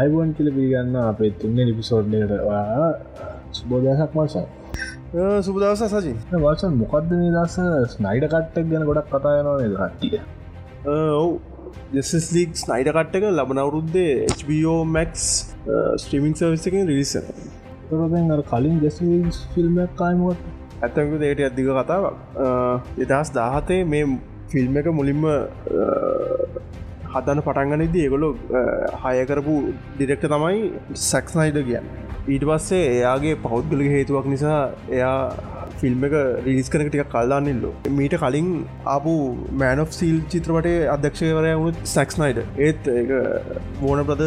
අයිබුවන් කියල පිගන්න අපේ තුන්න ලිපිසෝඩ්ඩට සුබෝදයසක් මල්සා සුබදවස සජී වසන් මොකක්ද මේ දස ස්නයිඩ කට්ටක් ගැන ගොඩක් කතායනවන කට්ටිය? ඔවු. ජෙසස් ලීක් ස්නයිඩ කට්ටක ලබන අවුරුද්දේ HBO මැක්ස් ස්ට්‍රීමිං සර්විසකින් රිලිස තොරෙන් කලින් ජෙස් ෆිල්ම්ක් කායමුවත් ඇත්තක දේට අධික කතාවක්. එදස් දාහතේ මේ ෆිල්ම් එක මුලින්ම හදන පටන්ගනද ඒගොලො හයකරපු ඩිරෙක්ට තමයි සැක්ස්නයිඩ කියන්න. ඊට පස්සේ එයාගේ පෞද්ගලික හේතුවක් නිසා එයා ෆිල්ම් එක රිලිස් කනක ටික කල්ලාන්නල්ලෝ මීට කලින් ආපු මෑන් of සීල් චිත්‍රපටේ අධ්‍යක්ෂකවරය වුණු සැක්ස්නයිඩ ඒත් වෝන ප්‍රද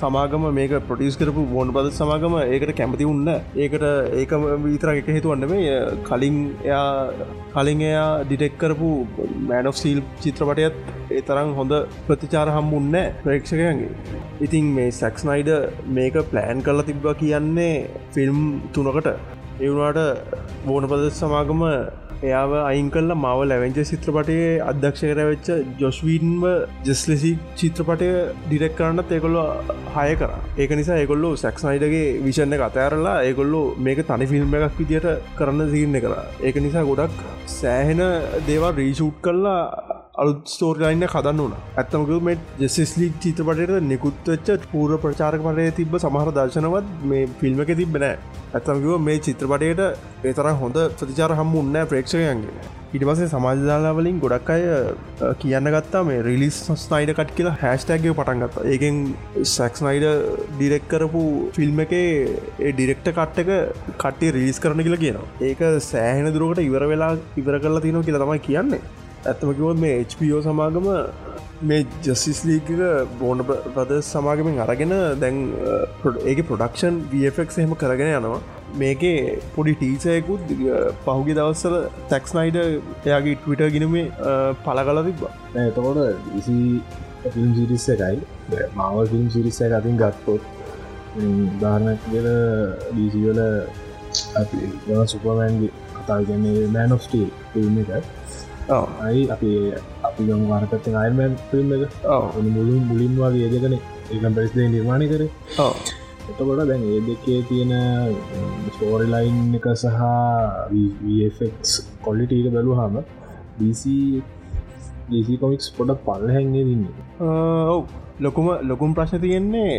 සමාගම මේක පොටිස් කරපු වෝන ප්‍රද සමාගම ඒකට කැමති උන්න ඒකට ඒක විතර එක හේතුවන්න මේ කලින් එයා කලින් එයා ඩිටෙක් කරපු මෑන් of සීල් චිත්‍රපටයත් ඒ තරම් හොඳ ප්‍රතිචාර හම්බුන්න ප්‍රේක්ෂකයන්ගේ. ඉතින් මේ සැක්ස්නයිඩ මේක ප්ලෑන් කරලා තිබ්බ කියන්නේ ෆිල්ම් තුනකට. එවුණට බෝන ප්‍රදෙස් සමාගම එයාව අයින් කල්ල මව ලැවෙන්ච චිත්‍රපටයේ අධ්‍යක්ෂකර වෙච්ච ජොස්වීන්ව ජෙස්ලෙසි චිත්‍රපටය ඩිරෙක් කරන්නත් ඒකොල්ලො හය කර. ඒක නිසා ඒකොල්ලු සැක්ස්නයිඩගේ විෂණ අතෑරලා ඒකොල්ලු මේක තනි ෆිල්ම් එකක් විදිට කරන්න සිීරණ කර. ඒක නිසා ගොඩක් සෑහෙන දේවල් රීෂූට් කල්ලා අලුත් ස්තෝර්ලයින්න කදන්න වන ඇත්තමක මේ ජෙසිස්ලික් චිත්‍රපටයට නිකුත්වෙච්ච පූර ප්‍රචාරක පටය තිබ සමහර දර්ශනවත් මේ ෆිල්ම් එක තිබෙනෑ ඇත්තමකිව මේ චිත්‍රපටයට ඒතර හොඳ ප්‍රතිචාර හම්ම උන්න ප්‍රේක්ෂකයන්ගේ. ඉටපසේ සමාජදාලාවලින් ගොඩක් අය කියන්න ගත්තා මේ රිලිස් ස්නයිඩ කට කියලා හැස්ටෑගය පටන් ගත්තා. ඒකෙන් සැක්ස්නයිඩ ඩිරෙක් කරපු ෆිල්ම් එකේ ඒ ඩිරෙක්ට කට්ටක කට්ටේ රිලිස් කරන කියලා කියනවා. ඒක සෑහෙන දුරකට ඉවර වෙලා ඉවර කරලා තිනෝ කියලා තමයි කියන්නේ. ඇත්තමකිවොත් මේ HPෝ සමාගම මේ ජස්සිස් ලීක බෝන ප්‍රද සමාගමින් අරගෙන දැන් ඒක ප්‍රඩක්ෂන් වෆක් එහෙම කරගෙන යනවා. මේකේ පොඩි ටීසයකුත් පහුගේ දවස්සල තැක්ස්නයිඩ එයාගේ ටවිට ගිනුමේ පල කල තිබ්බා. එතකොට ඉසි ෆිල්ම් සිරිස්ස එකයි මාවල් ෆිල්ම් සිරිස්ස එක අතින් ගත්පොත් ධාරණ කියල ඩීසිවල සුපමෑන්ගේ කතා ගන්නේ මෑන් ඔස්ටේ ෆිල්ම් එක. අයි අපි අපි ගම වාරකත්තෙන් අයමෑන් ෆිල්ම් එක. මුලින් මුලින් වගේ ඒදකන ඒකම් පරිස්දේ නිර්මාණය කර. එතකොට දැන් ඒ දෙකේ තියෙන ස්ටෝරිලයින් එක සහ කොල්ලිටීක බැලු හම DC DC කොමික්ස් පොඩ පල්ල හැන්ගේ දින්නේ ඔව්. ලොකුම ලොකුම් ප්‍රශ්න තියෙන්නේ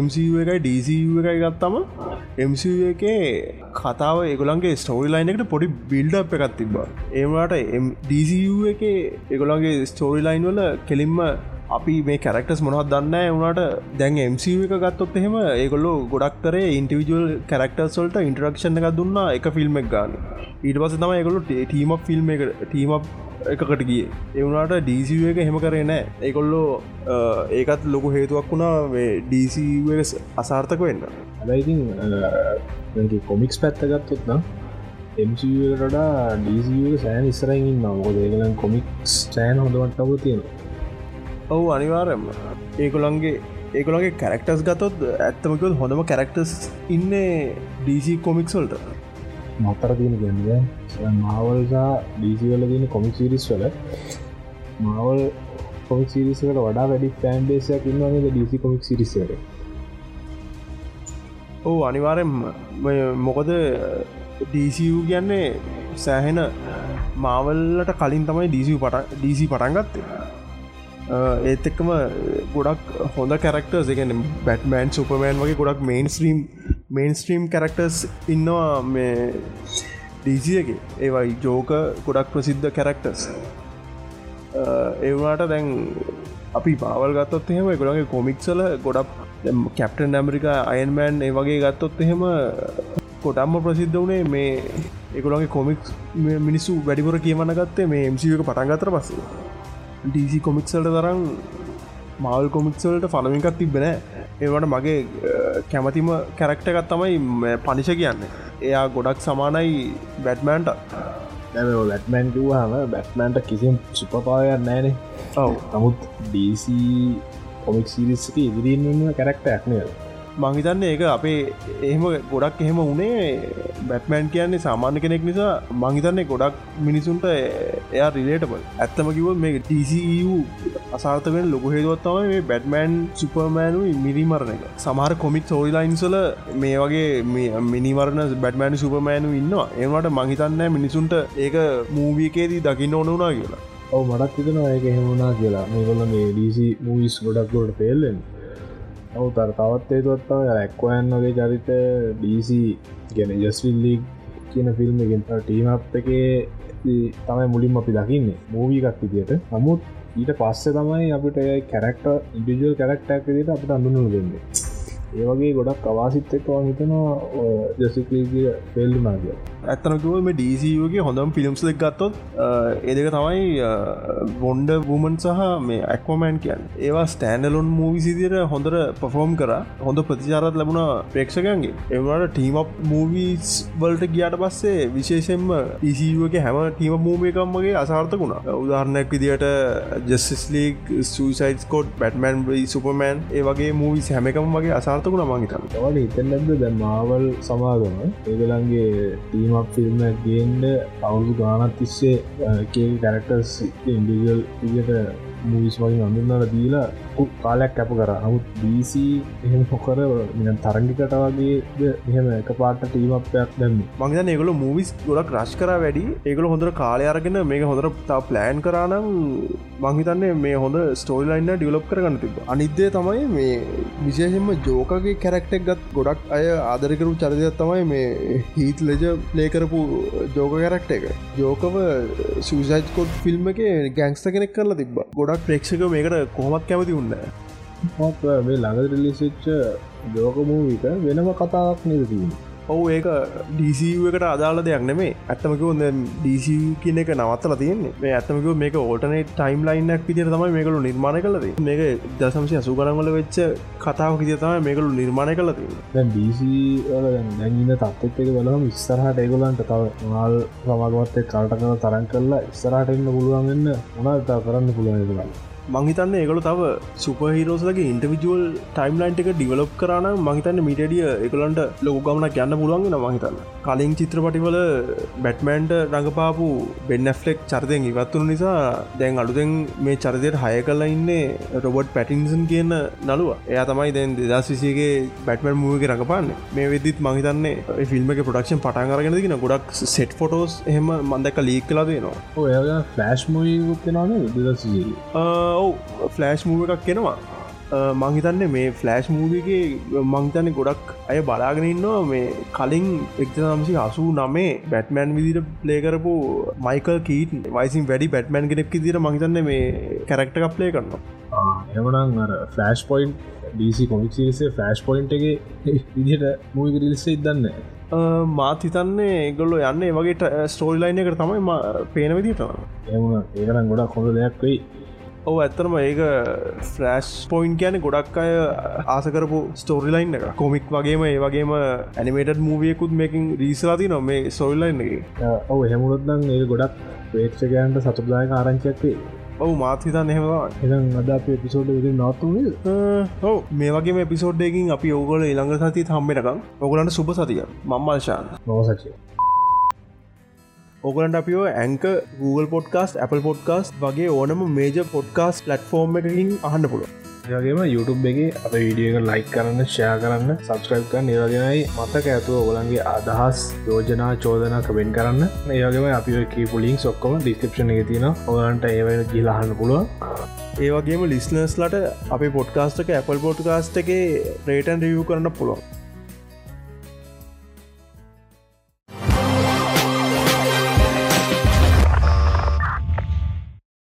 MCU එකයි DCU එකයි ගත්තම MCU එක කතාව ඒගොලන්ගේ ස්ටෝරි ලයින් එකට පොඩි බිල්ඩ් එකත් තිබා ඒමට DCU එක ඒගොලන්ගේ ස්ටෝරි ලයින් වල කෙලින්ම අපි මේ කැරක්ටස් මොහත් දන්න වුණට දැන් MCU එක ගත්තොත් එහෙම ඒගොල්ලෝ ගොඩක් කරේ ඉන්ටිවිජුවල් කැරක්ටර්ස්වල්ට ඉන්ටරක්ෂණ එක දුන්න එක ෆිල්ම් එක් ගන්න. ඊට පස තම ඒගොලු ටීම ෆිල්ම් එක ටීම එකකට ගිය. එවුණට ඩීසිව එක හෙම කරේ නෑ ඒකොල්ලෝ ඒකත් ලොකු හේතුවක් වුණා ඩීසිව අසාර්ථක වෙන්න. හැබැයිතින් කොමික්ස් පැත්තගත්තොත් නම් එම්ඩා ඩීසිව සෑන් ඉස්සරයින් නමක ඒගලන් කොමික්ස් සෑන් හොඳවට්ටව තියෙන ඔවු අනිවාරයම ඒකොළන්ගේ ඒකොළගේ කැරක්ටස් ගතොත් ඇත්තමකල් හොඳම කැරක්ටස් ඉන්න ඩීසි කොමික්ස්වල්ට මත්තර තියෙන ගැන්ද මාවල්සා ඩීසිවල තියෙන කොමික් සිරිස් වල මාවල් කොමික් සිරිසකට වඩා වැඩි ෆෑන් බේසයක් ඉන්නවාද ඩීසි කොමික් සිරිස්සට ඕ අනිවාරෙන් මොකද ඩීසිූ කියන්නේ සෑහෙන මාවල්ලට කලින් තමයි ඩීසි පට ඩීසි පටන්ගත්තේ ඒත් එක්කම ගොඩක් හොඳ කැරක්ටර් එකන බැට්මෑන් සුපමෑන් වගේ ගොඩක් main stream main stream characters ඉන්නවා මේ ඩීසියගේ ඒවයි ජෝක ගොඩක් ප්‍රසිද්ධ කැරක්ටර්ස් ඒවාට දැන් අපි පාවල් ගත්තොත් එහෙම ගොඩගේ කොමික්සල ගොඩක් කැප්ටන් ඇමරිකා අයන්මෑන් ඒ වගේ ගත්තොත් එහෙම කොටම්ම ප්‍රසිද්ධ වනේ මේ ඒගොලගේ කොමික්ස් මිනිස්සු වැඩිපුර කියවන්න ගත්තේ මේ MCක පටන්ගතර පස්සේ. ඩීසි කොමික්සල්ට තරම් මවල් කොමික්සල්ට ෆනමිකත් තිබෙන ඒවට මගේ කැමතිම කැරක්ටකත් තමයි පනිෂ කියන්න. එයා ගොඩක් සමානයි බැට්මෑන්ට බැට්මෑන් කිව්හම බැට්මෑන්ට කිසිම් සුපපායන්න නෑනේ. ඔව. නමුත් DC කොමික් සිරිස්සක ඉදිරීම කැරක්ට ඇක්නය මංහිතන්න ඒක අපේ එහෙම ගොඩක් එහෙම උනේ බැට්මෑන් කියන්නේ සාමාන්‍ය කෙනෙක් නිසා. මංහිතන්නේ ගොඩක් මිනිසුන්ට එයා රිලේටබල් ඇත්තම කිව මේ TCU අසාර්ථකෙන් ලොක හේතුවත්තම මේ බැට්මෑන් සුපර්මෑනු මිරිමරණ එක. සමහර කොමික් සෝරිලයින්සල මේ වගේ මිනිවරණ බැට්මෑන් සුපර්මෑනු ඉන්න ඒවට මහිතන්න මිනිසුන්ට ඒක මූවියකේදී දකින්න ඕන වුනා කියලා. ඔව මටත් තිතන ඒක හෙමුණනා කියලා. මේකොල මේ ඩීසි මූවිස් ගොඩක්ලොට පේල්ලෙන් ඔවු තර තවත් ඒතුවත්තාව ඇක්වයන් වගේ චරිත ඩීසි ගැන ජස්විල්ලි කියන ෆිල්ම් ගෙන් ටීමප් එකේ තමයි මුලින් අපි දකින්නේ මූවීකක් විදියට. නමුත් ඊට පස්සේ තමයි අපිට කැරක්ට ඉන්ඩිජල් කැරක්ටක් විදිට අපට අඳුනු දෙන්නේ. ඒවගේ ගොඩක් අවාසිත් එක්වා හිතනවා ජසිකලීගිය පෙල්ලුනා කිය ඇත්තනකුව මේ ඩීසිගේ හොඳම් ෆිල්ම්ස් දෙක් ගත්තොත් ඒදක තමයි බොන්්ඩ වූමන් සහ මේ ඇක්වමෑන් කියන් ඒවා ස්ටෑන්ඩලොන් මූවි සිදිර හොඳර පෆෝම් කර. හොඳ ප්‍රතිචාරත් ලැබුණ ප්‍රේක්ෂකන්ගේ එවනට ටීමප් මූවීස් වලට ගියාට පස්සේ විශේෂෙන්ම ඊසිගේ හැම ටීම මූමයකම්මගේ අසාර්ථකුණා උදාහරණයක් විදිට ජස්ලික් සයිස්කෝට් බැටමන් සුපමෑන් ඒ වගේ මූවි හැමකම් වගේ අසාර්ථකුණ මංහිතන් වට හිතන්නද දැ මාවල් සමාගම? ඒගලන්ගේ ටීම ෆිල්මක් ෆිල්ම් ගේන්ඩ අවුදු ගානත් තිස්සේ කේ කැරක්ටර්ස් ඉන්ඩිගල් ඉට මූවිස් වලින් අඳුන්නට දීලා කාලයක් කැප කර. නමුත් බීC එහෙම පොකර මින තරංගිකට වගේ එහෙම එක පාට ටීමපයක් දැන්න මංගන ඒගොල මූවිස් ගොඩක් රශ් කර වැඩි. ඒගොල හොඳර කාලයාරගෙන මේ හොඳර තා ප්ලෑන් කරනම් මංහිතන්නේ මේ හොඳ ස්ටෝල්ලයින්න ඩියලොප් කරගන්න තිබ අනිද්දේ තමයි මේ විශේෂෙන්ම ජෝකගේ කැරක්ටෙක් ගත් ගොඩක් අය ආදරකරු චරිතයක් තමයි මේ හිත් ලෙජ ලේකරපු ජෝක කැරක්ට එක. ජෝකව සූසයිස්කොට් ෆිල්ම් එක ගැංස්ත කෙනෙක් කරලා තිබ ගොඩක් ප්‍රේක්ෂක මේකට කොහොමත් කැමති උන්න මේ ළඟ රිලිසිච්ච ජෝකමූවික වෙනම කතාවක් නදතිීම ඔවු ඒක ඩීසූ එකට අදාල දෙයක් නෙමේ. ඇත්තමක ොද ඩීසූ කියන එක නවත්තල තියන්නේ. මේ ඇත්තමක මේක ඕටන ටයිම් ලයින්නක් විදිර තමයි මේකලු නිර්මාණ කලද මේක දසම්සය අසුගරන්වල වෙච්ච කතාව විදිර තමයි මේකලු නිර්මාණය කලති දැන්ඉන්න තත්ත් එක බලම ඉස්සරහට ඒගොලන්ට තව මල් සමාගමත්තය කල්ට කල තරන් කරලා ඉස්සරහට එන්න පුළුවන්ගන්න උනාතා කරන්න පුළුවන් කරන්න මහිතන්න ඒගොල තව සුපහිරෝසලගේ ඉන්ටවිජුවල් ටයිම්ලයින්ට එක ඩිවලොප් කරන මහිතන්න මිටඩිය එකලන්ට ලොකගමන යන්න පුළුවන්ගෙන මහිතන්න කලින් චිත්‍රපටිවල බැට්මන්ට රඟපාපු බෙන්නෆලෙක් චර්දයෙන් ඉවත්තුන නිසා දැන් අඩුදෙන් මේ චරිතයට හය කල්ලා ඉන්නේ රොබට් පැටින්සන් කියන්න නළුව. එයා තමයි දැන් දෙදස් විසිගේ බැටමන් මූවගේ රඟපාන්න. මේ වෙදදිත් මහිතන්නේ ෆිල්ම් එක ප්‍රඩක්ෂන් පටන් අරගෙනගෙන ගොඩක් සෙට් ෆොටෝස් එහෙම මන්දක ලීක් කලා දෙනවා ඔය ෆලෑශ් මූ දස් ඔව් ෆලෑෂ් මූව එකක් කෙනවා මංහිතන්නේ මේ ෆලෑෂ් මූවගේ මංතන්න ගොඩක් අය බලාගෙනන්නවා මේ කලින් එක්නම්සි අසූ නමේ බැට්මෑන් විදිට ප්ලේකරපු මයිකල් කීට වයිසින් වැඩි බැට්මෑන් කෙනෙක් දිර මහිතන්න මේ කැරක්ට එකක් ප්ලේ කරනවා. එමනං අර ෆලෑෂ් පොයින්් ඩීසි කොමික් සිරිසේ ෆලෑෂ් පොයින්් එක විදිහට මූවි රිලිස්සේ ඉදන්න මාත් හිතන්නේ ගොල්ලො යන්න වගේ ස්ටෝල්ලයින එකට තමයි පේන විදිටන එම ඒකනම් ගොඩක් හොඳ දෙයක් වෙයි ඔව ඇත්තරම ඒක ෆ්‍රෑස්් පොයින්් කියන ගොඩක් අය ආසකරපු ස්ටෝරිලයින් එක කොමික් වගේම ඒ වගේම ඇනිමේට මූවියකුත් මේකින් රීසලාති නො මේ සොල්ලයින් එක. ඔව හෙමුණොත්දන් ඒ ගොඩක් ප්‍රේක්ෂකයන්ට සතුදාය ආරංචක්වේ ඔවු මාත්හිතන් එහෙවා එ අද අප පිසෝඩ් විදි නොත්තුේ ඔව. මේ වගේ පිසෝඩ්ඩයකින් අපි ඔගොල ඉළඟ සති හම්බෙනකම් ඔගලන්ට සුප සතිය මම්මල්ශාන් නොසචේ ඕකලන්ට අපිෝ ඇංක Google පොඩ්කාස් Apple පොඩ්කාස් වගේ ඕනම මේජ පොඩ්කාස් පලට්ෆෝර්ම් එකකින් අහන්න පුළුව ඒගේම YouTube එක අප විඩියක ලයික් කරන්න ෂයා කරන්න සබස්ක්‍රයිබ් කර නිරගෙනයි මතක ඇතුව ඔගලන්ගේ අදහස් යෝජනා චෝදනා කවෙන් කරන්න. ඒවගේම අපි කීපුලිින් සොක්කොම ඩිස්කපෂන එක තියෙන ඔගලන්ට ඒවට ගිලාහන්න පුළුව ඒවගේම ලිස්නර්ස්ලට අප පොඩ්කාස්ටක Apple පොඩ්කාස්ට එක රේටන් රියව් කරන්න පුළුවන්